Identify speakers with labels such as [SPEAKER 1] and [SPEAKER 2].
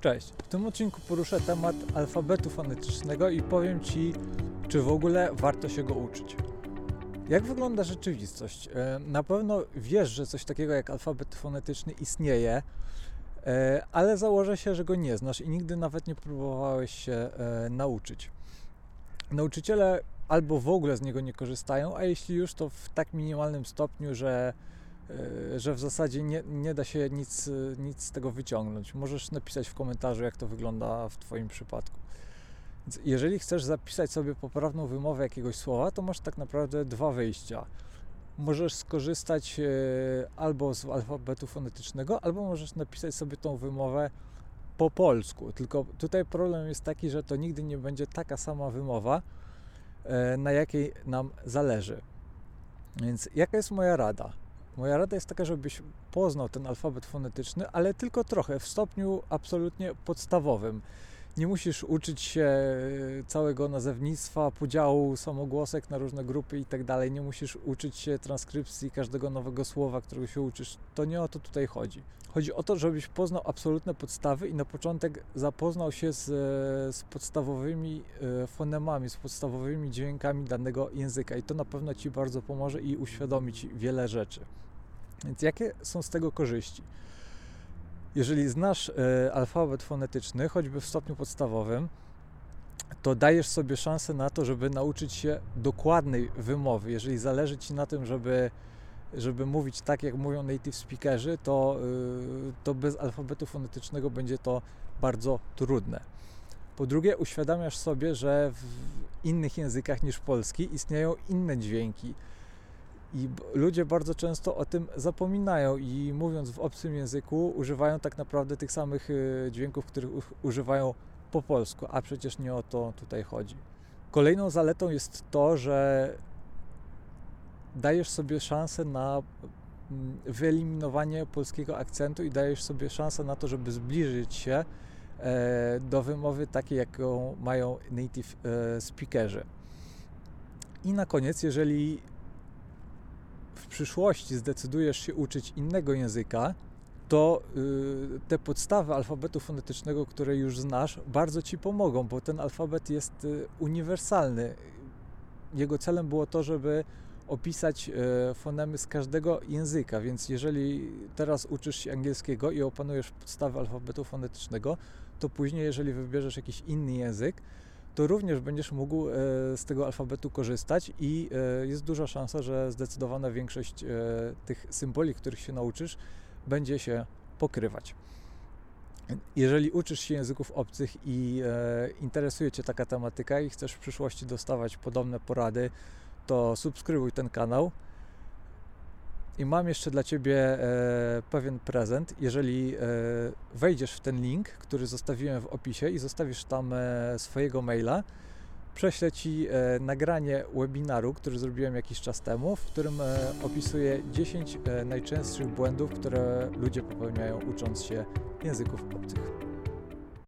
[SPEAKER 1] Cześć. W tym odcinku poruszę temat alfabetu fonetycznego i powiem Ci, czy w ogóle warto się go uczyć. Jak wygląda rzeczywistość? E, Na pewno wiesz, że coś takiego jak alfabet fonetyczny istnieje, e, ale założę się, że go nie znasz i nigdy nawet nie próbowałeś się e, nauczyć. Nauczyciele albo w ogóle z niego nie korzystają, a jeśli już, to w tak minimalnym stopniu, że że w zasadzie nie, nie da się nic, e, nic z tego wyciągnąć. Możesz napisać w komentarzu, jak to wygląda w Twoim przypadku. Jeżeli chcesz zapisać sobie poprawną wymowę jakiegoś słowa, to masz tak naprawdę dwa wyjścia. Możesz skorzystać e, albo z alfabetu fonetycznego, albo możesz napisać sobie tą wymowę po polsku. Tylko tutaj problem jest taki, że to nigdy nie będzie taka sama wymowa, e, na jakiej nam zależy. Więc jaka jest moja rada? Moja rada jest taka, żebyś poznał ten alfabet fonetyczny, ale tylko trochę, w stopniu absolutnie podstawowym. Nie musisz uczyć się e, całego nazewnictwa, podziału samogłosek na różne grupy i tak. Nie musisz uczyć się transkrypcji każdego nowego słowa, którego się uczysz. To nie o to tutaj chodzi. Chodzi o to, żebyś poznał absolutne podstawy i na początek zapoznał się z, e, z podstawowymi e, fonemami, z podstawowymi dźwiękami danego języka. I to na pewno Ci bardzo pomoże i uświadomi Ci wiele rzeczy. Więc jakie są z tego korzyści? Jeżeli znasz e, alfabet fonetyczny, choćby w stopniu podstawowym, to dajesz sobie szansę na to, żeby nauczyć się dokładnej wymowy. Jeżeli zależy Ci na tym, żeby, żeby mówić tak, jak mówią native speakerzy, to, y, to bez alfabetu fonetycznego będzie to bardzo trudne. Po drugie, uświadamiasz sobie, że w innych językach niż polski istnieją inne dźwięki. I ludzie bardzo często o tym zapominają i mówiąc w obcym języku, używają tak naprawdę tych samych y, dźwięków, których używają po polsku, a przecież nie o to tutaj chodzi. Kolejną zaletą jest to, że dajesz sobie szansę na mm, wyeliminowanie polskiego akcentu i dajesz sobie szansę na to, żeby zbliżyć się e, do wymowy takiej, jaką mają native e, speakerzy. I na koniec, jeżeli w przyszłości zdecydujesz się uczyć innego języka, to y, te podstawy alfabetu fonetycznego, które już znasz, bardzo ci pomogą, bo ten alfabet jest y, uniwersalny. Jego celem było to, żeby opisać e, fonemy z każdego języka, więc jeżeli teraz uczysz się angielskiego i opanujesz podstawy alfabetu fonetycznego, to później, jeżeli wybierzesz jakiś inny język, to również będziesz mógł e, z tego alfabetu korzystać i e, jest duża szansa, że zdecydowana większość e, tych symboli, których się nauczysz, będzie się pokrywać. Jeżeli uczysz się języków obcych i interesuje Cię taka tematyka i chcesz w przyszłości dostawać podobne porady, to subskrybuj ten kanał. I mam jeszcze dla Ciebie e, pewien prezent. Jeżeli e, wejdziesz w ten link, który zostawiłem w opisie i zostawisz tam e, swojego maila, prześlę Ci e, nagranie webinaru, który zrobiłem jakiś czas temu, w którym e, opisuję 10 e, najczęstszych błędów, które ludzie popełniają ucząc się języków obcych.